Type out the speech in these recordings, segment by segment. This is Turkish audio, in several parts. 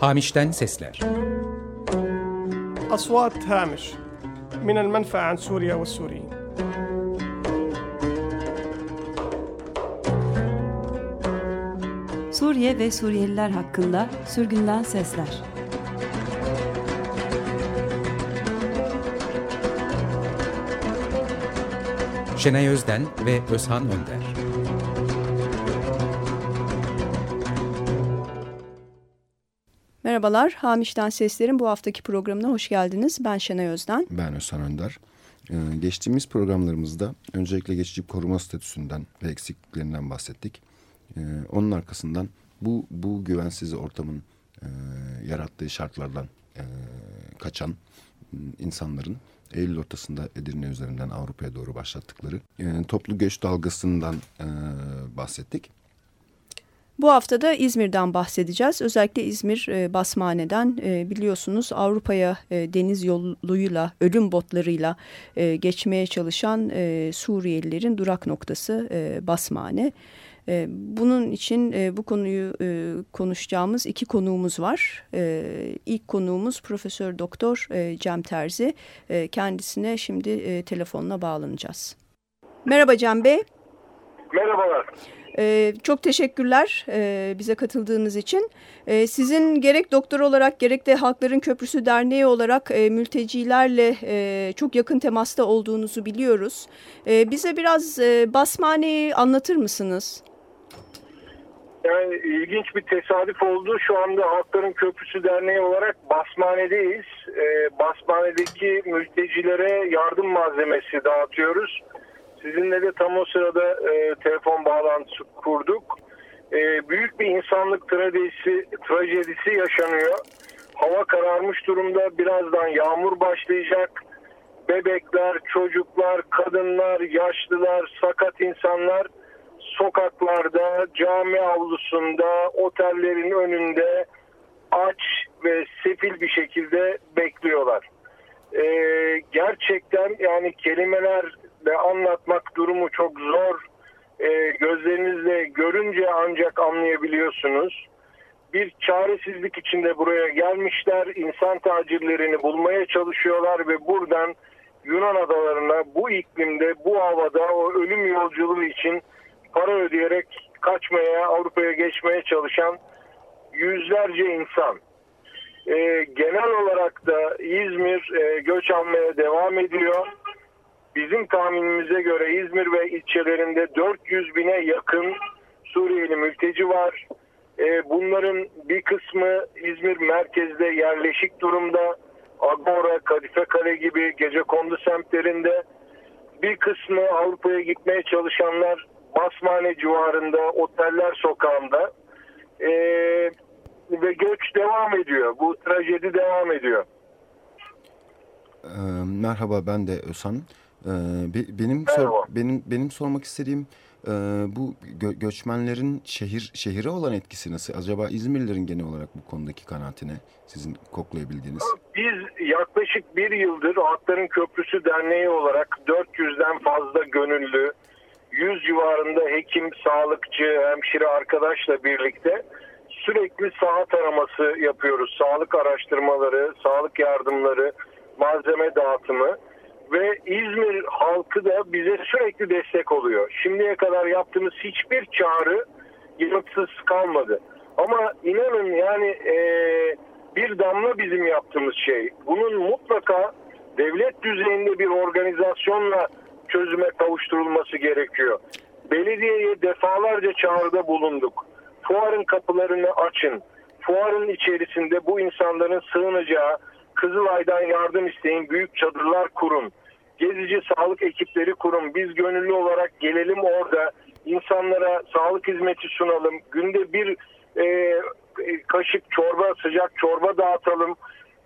Hamiş'ten sesler. Aswat Hamish min el menfa an Suriye ve Suriyin. Suriye ve Suriyeliler hakkında sürgünden sesler. Şenay Özden ve Özhan Önder. Merhabalar, Hamiş'ten Sesler'in bu haftaki programına hoş geldiniz. Ben Şenay Özden. Ben Özhan Önder. Ee, geçtiğimiz programlarımızda öncelikle geçici koruma statüsünden ve eksikliklerinden bahsettik. Ee, onun arkasından bu, bu güvensiz ortamın e, yarattığı şartlardan e, kaçan insanların Eylül ortasında Edirne üzerinden Avrupa'ya doğru başlattıkları e, toplu göç dalgasından e, bahsettik. Bu hafta da İzmir'den bahsedeceğiz. Özellikle İzmir e, Basmane'den e, biliyorsunuz Avrupa'ya e, deniz yoluyla, ölüm botlarıyla e, geçmeye çalışan e, Suriyelilerin durak noktası e, Basmane. E, bunun için e, bu konuyu e, konuşacağımız iki konuğumuz var. İlk konuğumuz Profesör Doktor Cem Terzi. Kendisine şimdi telefonla bağlanacağız. Merhaba Cem Bey. Merhabalar. Ee, çok teşekkürler e, bize katıldığınız için. E, sizin gerek doktor olarak gerek de Halkların Köprüsü Derneği olarak e, mültecilerle e, çok yakın temasta olduğunuzu biliyoruz. E, bize biraz e, Basmane'yi anlatır mısınız? Yani ilginç bir tesadüf oldu. Şu anda Halkların Köprüsü Derneği olarak Basmane'deyiz. E, Basmane'deki mültecilere yardım malzemesi dağıtıyoruz. Sizinle de tam o sırada e, telefon bağlantısı kurduk. E, büyük bir insanlık trajedisi, trajedisi yaşanıyor. Hava kararmış durumda. Birazdan yağmur başlayacak. Bebekler, çocuklar, kadınlar, yaşlılar, sakat insanlar sokaklarda, cami avlusunda, otellerin önünde aç ve sefil bir şekilde bekliyorlar. Ee, gerçekten yani kelimelerle anlatmak durumu çok zor. Ee, gözlerinizle görünce ancak anlayabiliyorsunuz. Bir çaresizlik içinde buraya gelmişler. İnsan tacirlerini bulmaya çalışıyorlar ve buradan Yunan adalarına bu iklimde, bu havada o ölüm yolculuğu için para ödeyerek kaçmaya, Avrupa'ya geçmeye çalışan yüzlerce insan. E, genel olarak da İzmir e, göç almaya devam ediyor. Bizim tahminimize göre İzmir ve ilçelerinde 400 bine yakın Suriyeli mülteci var. E, bunların bir kısmı İzmir merkezde yerleşik durumda. Agora, Kadife Kale gibi gece kondu semtlerinde. Bir kısmı Avrupa'ya gitmeye çalışanlar Basmane civarında, Oteller Sokağı'nda e, ve göç devam ediyor. Bu trajedi devam ediyor. E, merhaba ben de Özhan. E, benim sor, benim benim sormak istediğim e, bu gö göçmenlerin şehir şehire olan etkisi nasıl? Acaba İzmirlilerin genel olarak bu konudaki kanaatine sizin koklayabildiğiniz? Biz yaklaşık bir yıldır Halkların Köprüsü Derneği olarak 400'den fazla gönüllü 100 civarında hekim, sağlıkçı, hemşire arkadaşla birlikte sürekli saha taraması yapıyoruz. Sağlık araştırmaları, sağlık yardımları, malzeme dağıtımı ve İzmir halkı da bize sürekli destek oluyor. Şimdiye kadar yaptığımız hiçbir çağrı yanıtsız kalmadı. Ama inanın yani e, bir damla bizim yaptığımız şey. Bunun mutlaka devlet düzeyinde bir organizasyonla çözüme kavuşturulması gerekiyor. Belediyeye defalarca çağrıda bulunduk. Fuarın kapılarını açın. Fuarın içerisinde bu insanların sığınacağı Kızılay'dan yardım isteyin, büyük çadırlar kurun. Gezici sağlık ekipleri kurun. Biz gönüllü olarak gelelim orada insanlara sağlık hizmeti sunalım. Günde bir e, kaşık çorba, sıcak çorba dağıtalım.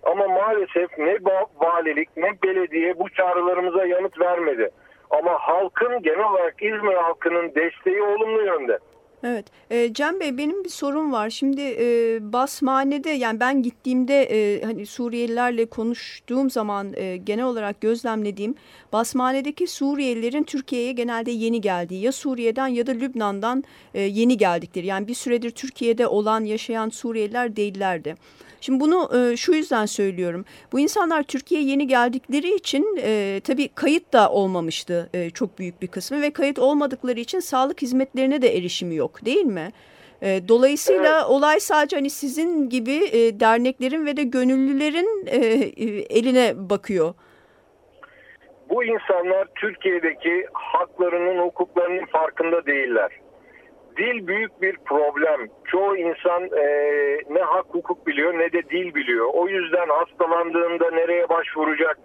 Ama maalesef ne valilik ne belediye bu çağrılarımıza yanıt vermedi. Ama halkın genel olarak İzmir halkının desteği olumlu yönde. Evet. E, Cem Bey benim bir sorum var. Şimdi e, Basmane'de yani ben gittiğimde e, hani Suriyelilerle konuştuğum zaman e, genel olarak gözlemlediğim Basmane'deki Suriyelilerin Türkiye'ye genelde yeni geldiği ya Suriye'den ya da Lübnan'dan e, yeni geldikleri. Yani bir süredir Türkiye'de olan yaşayan Suriyeliler değillerdi. Şimdi bunu e, şu yüzden söylüyorum. Bu insanlar Türkiye'ye yeni geldikleri için e, tabii kayıt da olmamıştı e, çok büyük bir kısmı ve kayıt olmadıkları için sağlık hizmetlerine de erişimi yok değil mi? E, dolayısıyla evet. olay sadece hani sizin gibi e, derneklerin ve de gönüllülerin e, e, eline bakıyor. Bu insanlar Türkiye'deki haklarının, hukuklarının farkında değiller dil büyük bir problem. Çoğu insan e, ne hak hukuk biliyor ne de dil biliyor. O yüzden hastalandığında nereye başvuracak?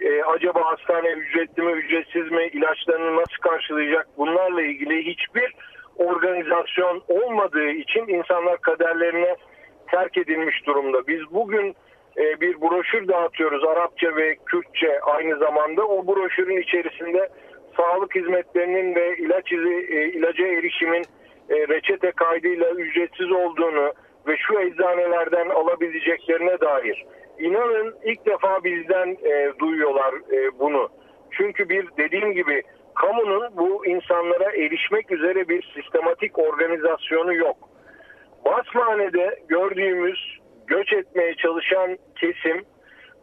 E, acaba hastane ücretli mi ücretsiz mi? ilaçlarını nasıl karşılayacak? Bunlarla ilgili hiçbir organizasyon olmadığı için insanlar kaderlerine terk edilmiş durumda. Biz bugün e, bir broşür dağıtıyoruz Arapça ve Kürtçe aynı zamanda. O broşürün içerisinde sağlık hizmetlerinin ve ilaç izi, e, ilaca erişimin e, reçete kaydıyla ücretsiz olduğunu ve şu eczanelerden alabileceklerine dair. İnanın ilk defa bizden e, duyuyorlar e, bunu. Çünkü bir dediğim gibi kamunun bu insanlara erişmek üzere bir sistematik organizasyonu yok. Basmane'de gördüğümüz göç etmeye çalışan kesim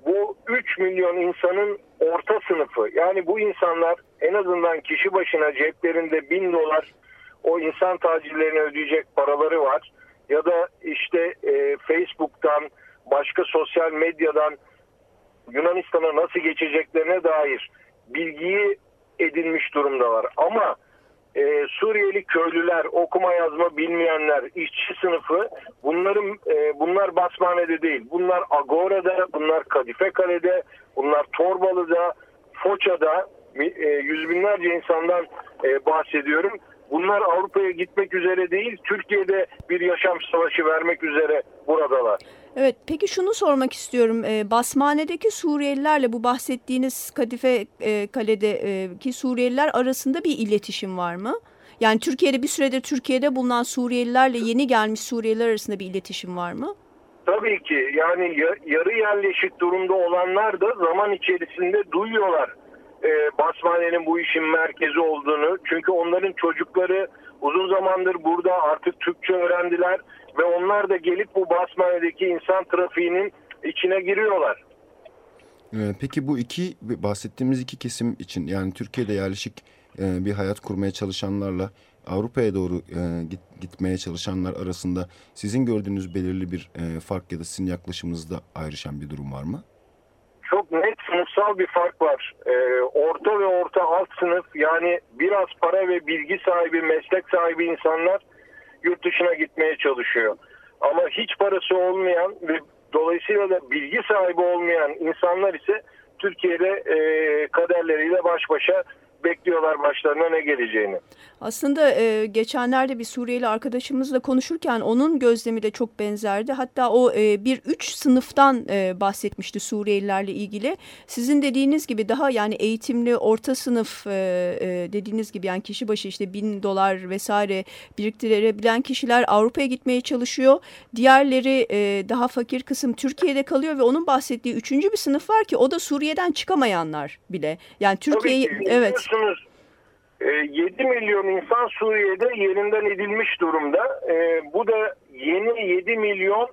bu 3 milyon insanın orta sınıfı. Yani bu insanlar en azından kişi başına ceplerinde 1000 dolar o insan tacirlerine ödeyecek paraları var. Ya da işte e, Facebook'tan başka sosyal medyadan Yunanistan'a nasıl geçeceklerine dair bilgiyi edinmiş durumdalar. Ama e, Suriyeli köylüler, okuma yazma bilmeyenler, işçi sınıfı bunların e, bunlar Basmane'de değil. Bunlar Agora'da, bunlar Kadife Kale'de, bunlar Torbalı'da, Foça'da e, yüz binlerce insandan e, bahsediyorum. Bunlar Avrupa'ya gitmek üzere değil, Türkiye'de bir yaşam savaşı vermek üzere buradalar. Evet, peki şunu sormak istiyorum. E, Basmane'deki Suriyelilerle bu bahsettiğiniz Kadife e, Kale'deki Suriyeliler arasında bir iletişim var mı? Yani Türkiye'de bir süredir Türkiye'de bulunan Suriyelilerle yeni gelmiş Suriyeliler arasında bir iletişim var mı? Tabii ki. Yani yarı yerleşik durumda olanlar da zaman içerisinde duyuyorlar e, Basmane'nin bu işin merkezi olduğunu. Çünkü onların çocukları uzun zamandır burada artık Türkçe öğrendiler ve onlar da gelip bu Basmane'deki insan trafiğinin içine giriyorlar. Ee, peki bu iki bahsettiğimiz iki kesim için yani Türkiye'de yerleşik e, bir hayat kurmaya çalışanlarla Avrupa'ya doğru e, git, gitmeye çalışanlar arasında sizin gördüğünüz belirli bir e, fark ya da sizin yaklaşımınızda ayrışan bir durum var mı? çok net sınıfsal bir fark var. Orta ve orta alt sınıf yani biraz para ve bilgi sahibi, meslek sahibi insanlar yurt dışına gitmeye çalışıyor. Ama hiç parası olmayan ve dolayısıyla da bilgi sahibi olmayan insanlar ise Türkiye'de e, kaderleriyle baş başa bekliyorlar başlarına ne geleceğini. Aslında e, geçenlerde bir Suriyeli arkadaşımızla konuşurken onun gözlemi de çok benzerdi. Hatta o e, bir üç sınıftan e, bahsetmişti Suriyelilerle ilgili. Sizin dediğiniz gibi daha yani eğitimli orta sınıf e, e, dediğiniz gibi yani kişi başı işte bin dolar vesaire biriktirebilen kişiler Avrupa'ya gitmeye çalışıyor. Diğerleri e, daha fakir kısım Türkiye'de kalıyor ve onun bahsettiği üçüncü bir sınıf var ki o da Suriye'den çıkamayanlar bile. Yani Türkiye'yi evet. 7 e, milyon insan Suriye'de yerinden edilmiş durumda. E, bu da yeni 7 milyon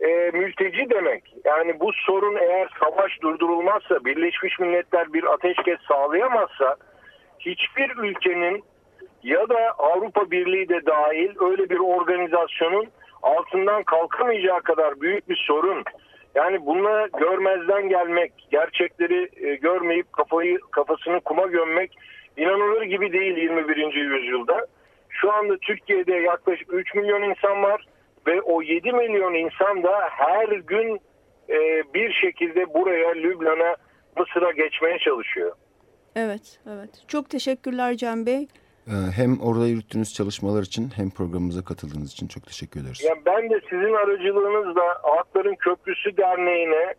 e, mülteci demek. Yani bu sorun eğer savaş durdurulmazsa, Birleşmiş Milletler bir ateşkes sağlayamazsa hiçbir ülkenin ya da Avrupa Birliği de dahil öyle bir organizasyonun altından kalkamayacağı kadar büyük bir sorun. Yani bununla görmezden gelmek, gerçekleri e, görmeyip kafayı kafasını kuma gömmek inanılır gibi değil 21. yüzyılda. Şu anda Türkiye'de yaklaşık 3 milyon insan var ve o 7 milyon insan da her gün e, bir şekilde buraya Lübnan'a Mısır'a geçmeye çalışıyor. Evet, evet. Çok teşekkürler Cem Bey. Ee, hem orada yürüttüğünüz çalışmalar için hem programımıza katıldığınız için çok teşekkür ederiz. Ya ben de sizin aracılığınızla Hakların Köprüsü Derneği'ne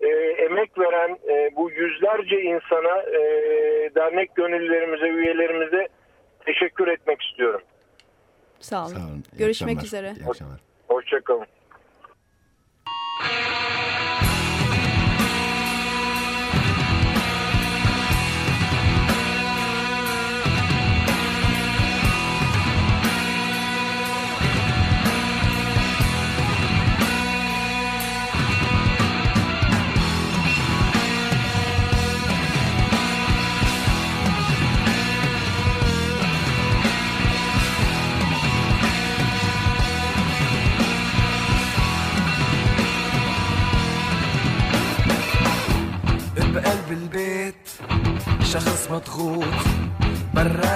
e, emek veren e, bu yüzlerce insana, e, dernek gönüllülerimize, üyelerimize teşekkür etmek istiyorum. Sağ olun. Sağ olun. İyi Görüşmek akşamlar. üzere. İyi akşamlar. Hoşçakalın.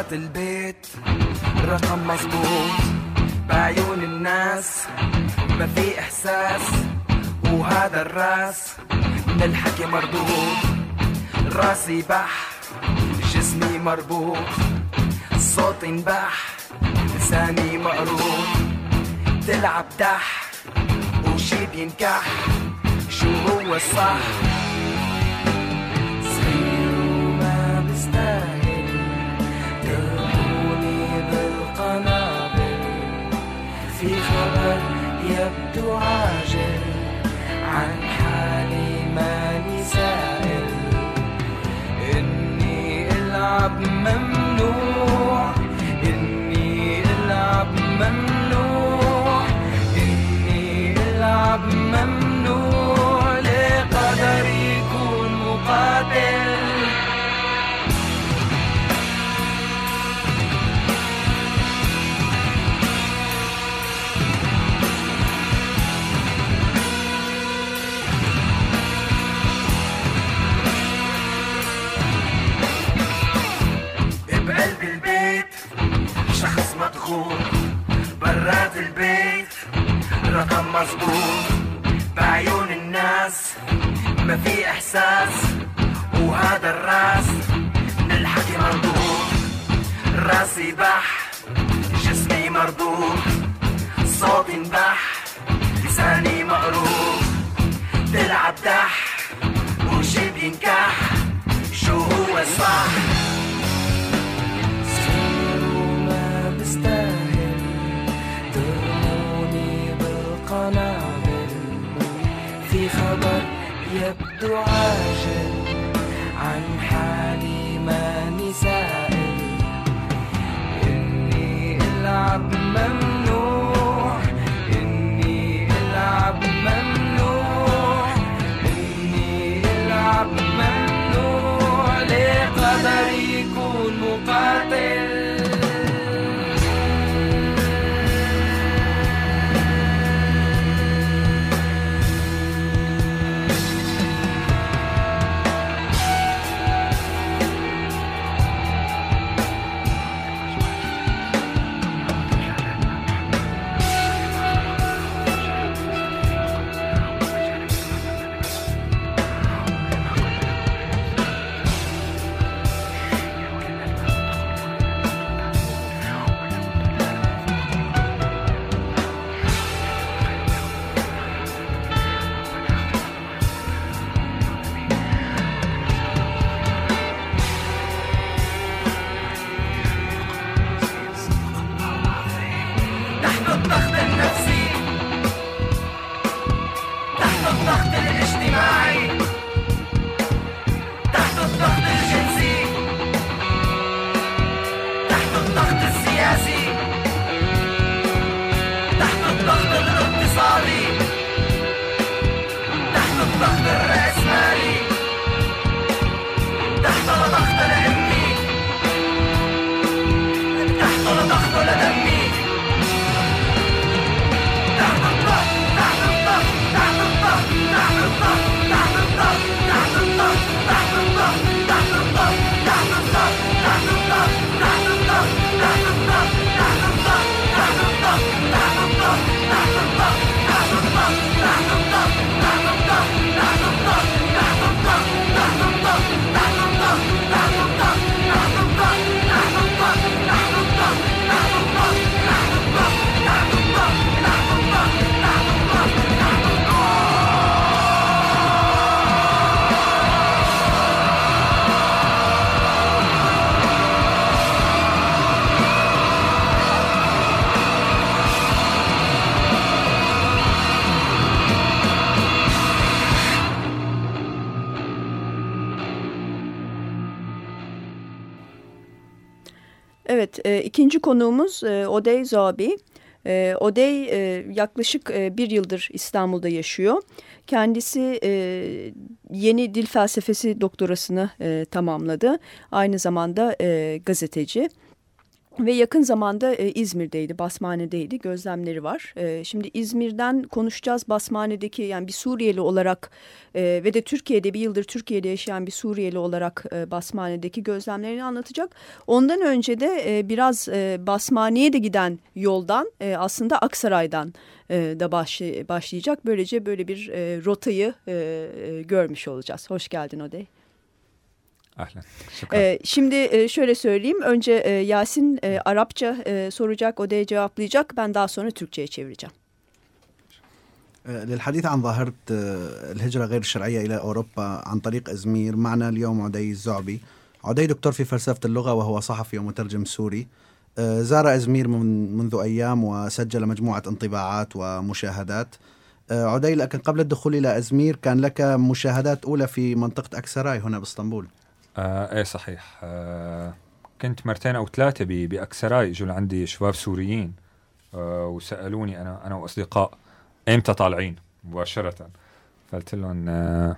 برات البيت. رقم مظبوط. بعيون الناس. ما في إحساس. وهذا الرأس من الحكي مردود. راسي بح. جسمي مربوط. صوتي انبح. لساني مقروض تلعب دح. وشي بينكح شو هو الصح؟ في خبر يبدو عاجل عن حالي ماني سائل إني ألعب ممنوع مظبوط. بعيون الناس ما في إحساس وهذا الرأس من الحكي مردود. راسي بح جسمي مربوط صوتي انبح لساني مقروض تلعب دح وشي بينكح شو هو الصح بالقنابل في خبر يبدو عاجل عن حالي ماني سائل إني ألعب ممنوع ikinci konuğumuz e, Odey Zobi. E, Odey e, yaklaşık e, bir yıldır İstanbul'da yaşıyor. Kendisi e, yeni dil felsefesi doktorasını e, tamamladı. Aynı zamanda e, gazeteci. Ve yakın zamanda e, İzmir'deydi, Basmane'deydi. Gözlemleri var. E, şimdi İzmir'den konuşacağız. Basmane'deki yani bir Suriyeli olarak e, ve de Türkiye'de bir yıldır Türkiye'de yaşayan bir Suriyeli olarak e, Basmane'deki gözlemlerini anlatacak. Ondan önce de e, biraz e, Basmane'ye de giden yoldan e, aslında Aksaray'dan e, da başlay- başlayacak. Böylece böyle bir e, rotayı e, e, görmüş olacağız. Hoş geldin Odey. أهلا شكرا Ee, şimdi e, şöyle söyleyeyim. Önce e, Yasin e, Arapça soracak, Odey cevaplayacak. Ben daha sonra Türkçe'ye çevireceğim. للحديث عن ظاهرة الهجرة غير الشرعية إلى أوروبا عن طريق إزمير معنا اليوم عدي الزعبي عدي دكتور في فلسفة اللغة وهو صحفي ومترجم سوري زار إزمير من منذ أيام وسجل مجموعة انطباعات ومشاهدات عدي لكن قبل الدخول إلى إزمير كان لك مشاهدات أولى في منطقة أكسراي هنا باسطنبول آه إيه صحيح. آه كنت مرتين أو ثلاثة بأكسراي اجوا لعندي شباب سوريين آه وسألوني أنا أنا وأصدقاء ايمتى طالعين؟ مباشرة. فقلت لهم آه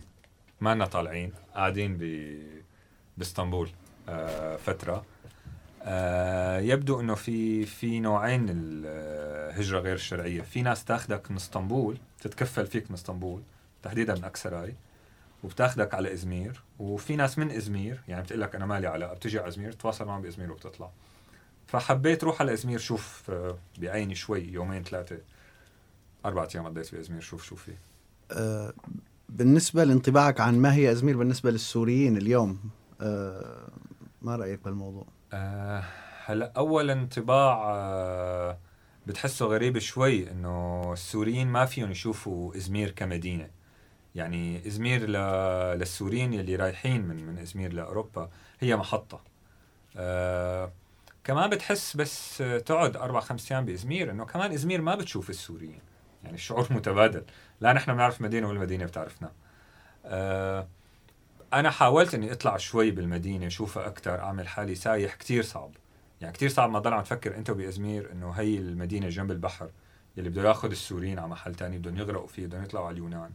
ما لنا طالعين قاعدين ب بإسطنبول آه فترة. آه يبدو إنه في في نوعين الهجرة غير الشرعية. في ناس تاخذك من إسطنبول تتكفل فيك من إسطنبول تحديدا من أكسراي. وبتاخدك على إزمير وفي ناس من إزمير يعني بتقول لك أنا مالي علاقة بتجي على إزمير تتواصل معهم بإزمير وبتطلع. فحبيت روح على إزمير شوف آه، بعيني شوي يومين ثلاثة أربع أيام قضيت بإزمير شوف شو في آه، بالنسبة لانطباعك عن ما هي إزمير بالنسبة للسوريين اليوم آه، ما رأيك بالموضوع؟ هلأ أول انطباع بتحسه غريب شوي إنه السوريين ما فيهم يشوفوا إزمير كمدينة. يعني إزمير ل... للسوريين يلي رايحين من من إزمير لأوروبا هي محطة. آه كمان بتحس بس تقعد أربع خمس أيام بإزمير إنه كمان إزمير ما بتشوف السوريين. يعني الشعور متبادل. لا نحن بنعرف المدينة والمدينة بتعرفنا. آه أنا حاولت إني أطلع شوي بالمدينة أشوفها أكثر أعمل حالي سايح كتير صعب. يعني كتير صعب ما تضل عم تفكر أنت بإزمير إنه هي المدينة جنب البحر يلي بده ياخذ السوريين على محل تاني بدهم يغرقوا فيه بدهم يطلعوا على اليونان.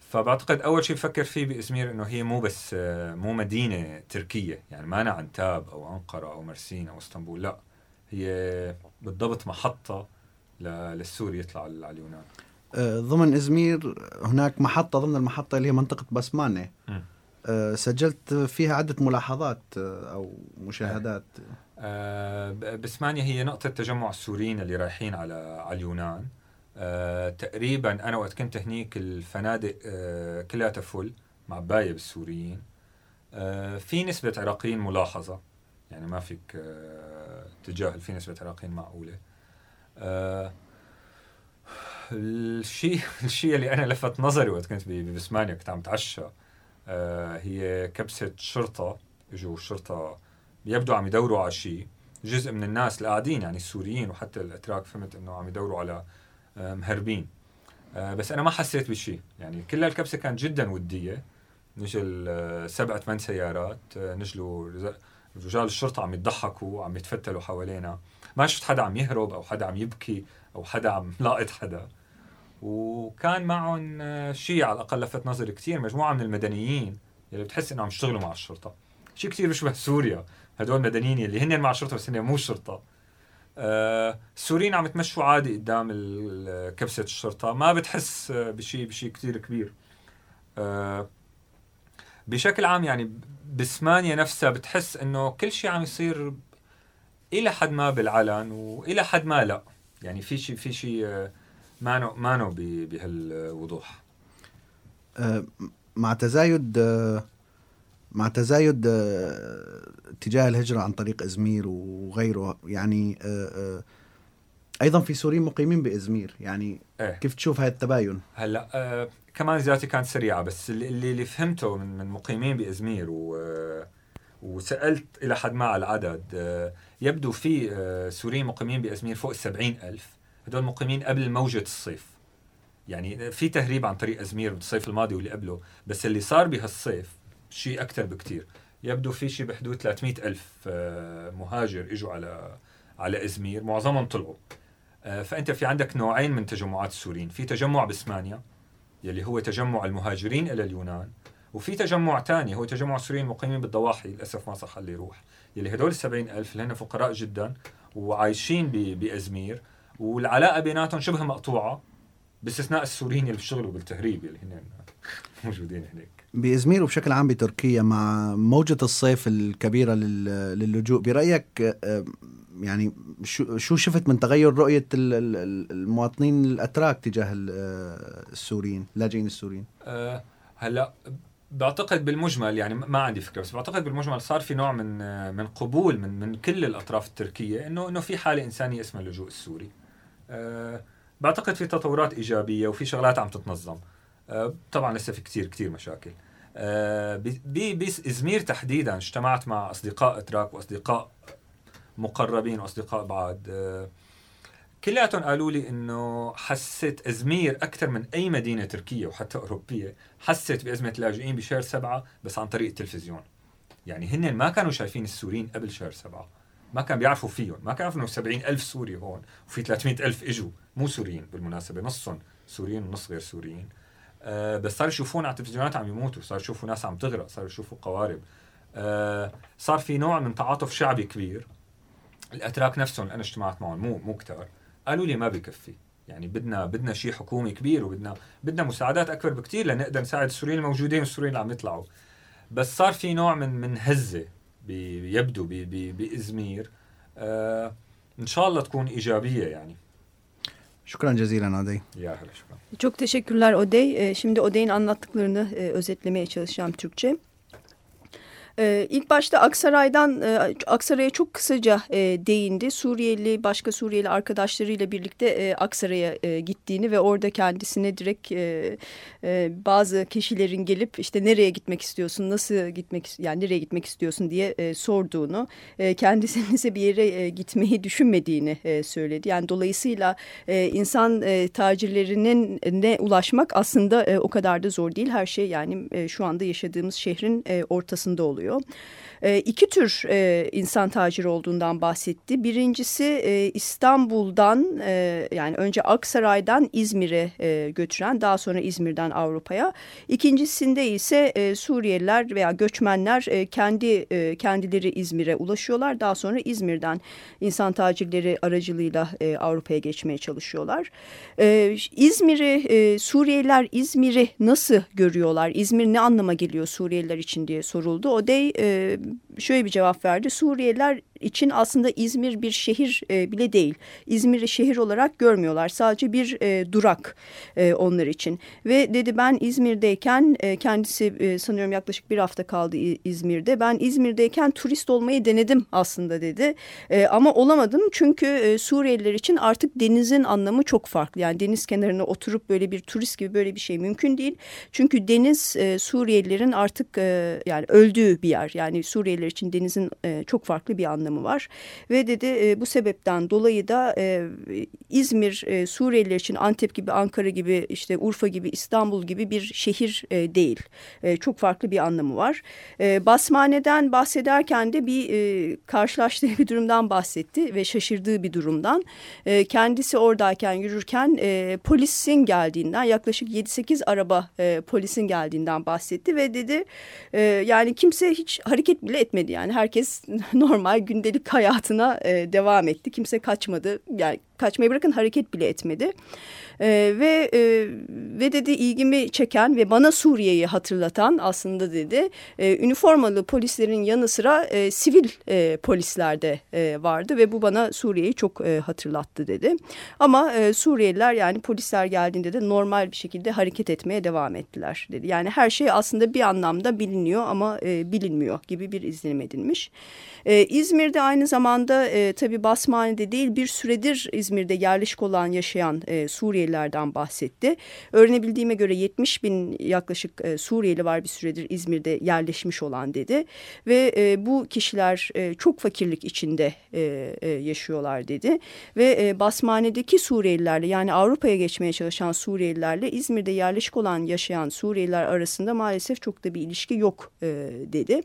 فبعتقد أول شيء بفكر فيه بازمير إنه هي مو بس آه مو مدينة تركية يعني ما أنا عنتاب أو أنقرة أو مرسين أو إسطنبول لا هي بالضبط محطة للسوري يطلع على اليونان. آه، ضمن إزمير هناك محطة ضمن المحطة اللي هي منطقة بسمانة. مم. آه، سجلت فيها عدة ملاحظات آه، أو مشاهدات. آه، ب- بسمانيا هي نقطة تجمع السوريين اللي رايحين على على اليونان. آه، تقريبا أنا وقت كنت هنيك الفنادق آه، كلها فل معباية بالسوريين آه، في نسبة عراقيين ملاحظة يعني ما فيك آه، تجاهل في نسبة عراقيين معقولة. آه، الشيء الشيء اللي أنا لفت نظري وقت كنت ببسمانيا كنت عم تعشى آه، هي كبسة شرطة إجوا الشرطة يبدو عم يدوروا على شيء جزء من الناس اللي قاعدين يعني السوريين وحتى الأتراك فهمت إنه عم يدوروا على مهربين. آه، بس أنا ما حسيت بشيء يعني كل الكبسه كانت جدا ودية. نزل آه، سبعة ثمان سيارات. آه، رز- رجال الشرطة عم يضحكوا عم يتفتلوا حوالينا. ما شفت حدا عم يهرب أو حدا عم يبكي أو حدا عم لاقط حدا. وكان معهم آه، شيء على الأقل لفت نظري كثير مجموعة من المدنيين اللي بتحس إنهم عم يشتغلوا مع الشرطة. شيء كثير بيشبه سوريا. هدول مدنيين اللي هن مع الشرطة بس هن مو الشرطه آه السوريين عم يتمشوا عادي قدام كبسة الشرطة. ما بتحس آه، بشيء بشيء كثير كبير. آه بشكل عام يعني بسمانيا نفسها بتحس إنه كل شيء عم يصير إلى حد ما بالعلن وإلى حد ما لا. يعني في شيء في شيء آه، مانو مانو بهالوضوح. آه، مع تزايد آه، مع تزايد آه، اتجاه الهجرة عن طريق إزمير وغيره. يعني آه، آه، أيضا في سوريين مقيمين بإزمير. يعني إيه. كيف تشوف هاي التباين؟ هلأ آه كمان زيارتي كانت سريعة بس اللي اللي فهمته من من مقيمين بإزمير و آه، وسألت إلى حد ما على العدد آه يبدو في آه سوريين مقيمين بإزمير فوق السبعين ألف. هدول مقيمين قبل موجة الصيف. يعني في تهريب عن طريق إزمير بالصيف الماضي واللي قبله بس اللي صار بهالصيف شيء أكثر بكتير. يبدو في شيء بحدود 300 ألف آه، مهاجر إجوا على على إزمير معظمهم طلعوا. آه، فأنت في عندك نوعين من تجمعات السوريين. في تجمع باسمانيا يلي هو تجمع المهاجرين إلى اليونان وفي تجمع ثاني هو تجمع السوريين المقيمين بالضواحي للأسف ما صح اللي يروح. يلي هدول ال ألف اللي هن فقراء جدا وعايشين ب- بإزمير والعلاقة بيناتهم شبه مقطوعة باستثناء السوريين اللي بيشتغلوا بالتهريب اللي هن موجودين هناك بإزمير وبشكل عام بتركيا مع موجة الصيف الكبيرة لل- للجوء برأيك آه، يعني شو شو شفت من تغير رؤية ال- ال- المواطنين الأتراك تجاه آه، السوريين اللاجئين السوريين أه هلا بعتقد بالمجمل يعني ما عندي فكرة بس بعتقد بالمجمل صار في نوع من آه، من قبول من من كل الأطراف التركية إنه إنه في حالة إنسانية اسمها اللجوء السوري. أه بعتقد في تطورات إيجابية وفي شغلات عم تتنظم. أه طبعا لسه في كثير كثير مشاكل. ب- بإزمير تحديدا اجتمعت مع أصدقاء اتراك وأصدقاء مقربين وأصدقاء بعد أه كلياتهم قالوا لي إنه حست إزمير أكثر من أي مدينة تركية وحتى أوروبية حست بأزمة اللاجئين بشهر سبعة بس عن طريق التلفزيون. يعني هن ما كانوا شايفين السوريين قبل شهر سبعة. ما كان بيعرفوا فيهم. ما كان يعرفوا إنه 70 ألف سوري هون وفي 300 ألف إجوا مو سوريين بالمناسبة نصهم سوريين ونص غير سوريين. آه بس صاروا يشوفون على التلفزيونات عم يموتوا صاروا يشوفوا ناس عم تغرق صاروا يشوفوا قوارب. آه صار في نوع من تعاطف شعبي كبير. الأتراك نفسهم أنا اجتمعت معهم مو مو كتار قالوا لي ما بكفي. يعني بدنا بدنا شيء حكومي كبير وبدنا بدنا مساعدات أكبر بكثير لنقدر نساعد السوريين الموجودين والسوريين اللي عم يطلعوا. بس صار في نوع من من هزة بي- يبدو بي- بي- بإزمير. آه إن شاء الله تكون إيجابية يعني. Şükran cezilen Adey. Ya, şükran. Çok teşekkürler Odey. Ee, şimdi Odey'in anlattıklarını e, özetlemeye çalışacağım Türkçe. Ee, İlk başta Aksaray'dan e, Aksaray'a çok kısaca e, değindi. Suriyeli başka Suriyeli arkadaşlarıyla birlikte e, Aksaray'a e, gittiğini ve orada kendisine direkt e, e, bazı kişilerin gelip işte nereye gitmek istiyorsun, nasıl gitmek yani nereye gitmek istiyorsun diye e, sorduğunu, e, kendisinin ise bir yere e, gitmeyi düşünmediğini e, söyledi. Yani dolayısıyla e, insan e, tacirlerinin ne ulaşmak aslında e, o kadar da zor değil. Her şey yani e, şu anda yaşadığımız şehrin e, ortasında oluyor. E, iki tür e, insan taciri olduğundan bahsetti. Birincisi e, İstanbul'dan e, yani önce Aksaray'dan İzmir'e e, götüren daha sonra İzmir'den Avrupa'ya. İkincisinde ise e, Suriyeliler veya göçmenler e, kendi e, kendileri İzmir'e ulaşıyorlar. Daha sonra İzmir'den insan tacirleri aracılığıyla e, Avrupa'ya geçmeye çalışıyorlar. E, İzmir'i e, Suriyeliler İzmir'i nasıl görüyorlar? İzmir ne anlama geliyor Suriyeliler için diye soruldu. O de e, şöyle bir cevap verdi. Suriyeliler için aslında İzmir bir şehir e, bile değil. İzmir'i şehir olarak görmüyorlar. Sadece bir e, durak e, onlar için. Ve dedi ben İzmir'deyken kendisi sanıyorum yaklaşık bir hafta kaldı İzmir'de. Ben İzmir'deyken turist olmayı denedim aslında dedi. Ama olamadım çünkü e, Suriyeliler için artık denizin anlamı çok farklı. Yani deniz kenarına oturup böyle bir turist gibi böyle bir şey mümkün değil. Çünkü deniz e, Suriyelilerin artık yani öldüğü bir yer. Yani Suriyeliler için denizin e, çok farklı bir anlamı var. Ve dedi e, bu sebepten dolayı da e, İzmir e, Suriyeliler için Antep gibi, Ankara gibi, işte Urfa gibi, İstanbul gibi bir şehir e, değil. E, çok farklı bir anlamı var. E, Basmane'den bahsederken de bir e, karşılaştığı bir durumdan bahsetti ve şaşırdığı bir durumdan. E, kendisi oradayken yürürken e, polisin geldiğinden yaklaşık 7-8 araba e, polisin geldiğinden bahsetti ve dedi e, yani kimse hiç hareket bile etmedi yani herkes normal gündelik hayatına e, devam etti. Kimse kaçmadı yani kaçmayı bırakın hareket bile etmedi. Ee, ve e, ve dedi ilgimi çeken ve bana Suriye'yi hatırlatan aslında dedi e, üniformalı polislerin yanı sıra e, sivil e, polisler de e, vardı ve bu bana Suriye'yi çok e, hatırlattı dedi. Ama e, Suriyeliler yani polisler geldiğinde de normal bir şekilde hareket etmeye devam ettiler dedi. Yani her şey aslında bir anlamda biliniyor ama e, bilinmiyor gibi bir izlenim edilmiş. E, İzmir'de aynı zamanda e, tabii Basmane'de değil bir süredir İzmir İzmir'de yerleşik olan yaşayan e, Suriyelilerden bahsetti. Öğrenebildiğime göre 70 bin yaklaşık e, Suriyeli var bir süredir İzmir'de yerleşmiş olan dedi. Ve e, bu kişiler e, çok fakirlik içinde e, e, yaşıyorlar dedi. Ve e, Basmane'deki Suriyelilerle yani Avrupa'ya geçmeye çalışan Suriyelilerle İzmir'de yerleşik olan yaşayan Suriyeliler arasında maalesef çok da bir ilişki yok e, dedi.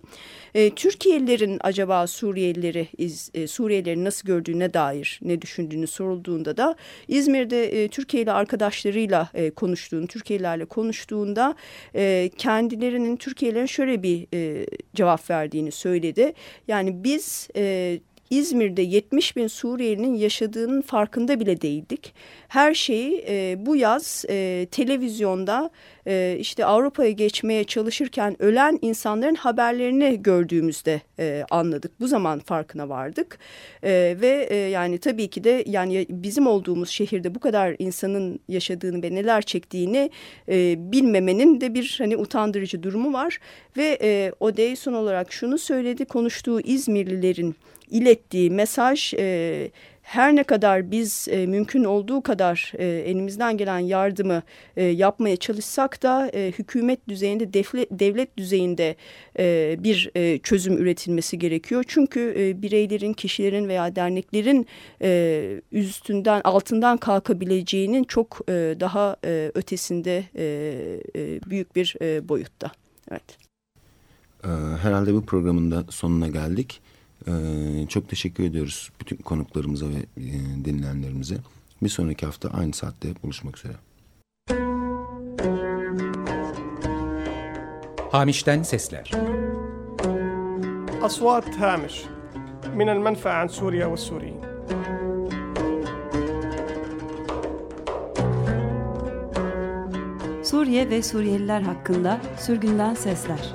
E, Türkiye'lilerin acaba Suriyelileri e, Suriyelileri nasıl gördüğüne dair ne düşündüğünü sorulduğunda da İzmir'de e, Türkiye'li arkadaşlarıyla e, konuştuğunu, Türkiye'lilerle konuştuğunda e, kendilerinin Türkiye'lilerin şöyle bir e, cevap verdiğini söyledi. Yani biz e, İzmir'de 70 bin Suriyelinin yaşadığının farkında bile değildik. Her şeyi e, bu yaz e, televizyonda e, işte Avrupa'ya geçmeye çalışırken ölen insanların haberlerini gördüğümüzde e, anladık. Bu zaman farkına vardık e, ve e, yani tabii ki de yani bizim olduğumuz şehirde bu kadar insanın yaşadığını ve neler çektiğini e, bilmemenin de bir hani utandırıcı durumu var ve e, Odey son olarak şunu söyledi konuştuğu İzmirlilerin ilettiği mesaj e, her ne kadar biz e, mümkün olduğu kadar e, elimizden gelen yardımı e, yapmaya çalışsak da e, hükümet düzeyinde defle, devlet düzeyinde e, bir e, çözüm üretilmesi gerekiyor. Çünkü e, bireylerin, kişilerin veya derneklerin e, üstünden altından kalkabileceğinin çok e, daha e, ötesinde e, e, büyük bir e, boyutta. Evet. Ee, herhalde bu programın da sonuna geldik. Ee, çok teşekkür ediyoruz bütün konuklarımıza ve e, dinleyenlerimize. Bir sonraki hafta aynı saatte buluşmak üzere. Hamiş'ten Sesler أصوات هامش من المنفى عن سوريا والسوريين Suriye ve Suriyeliler hakkında sürgünden sesler.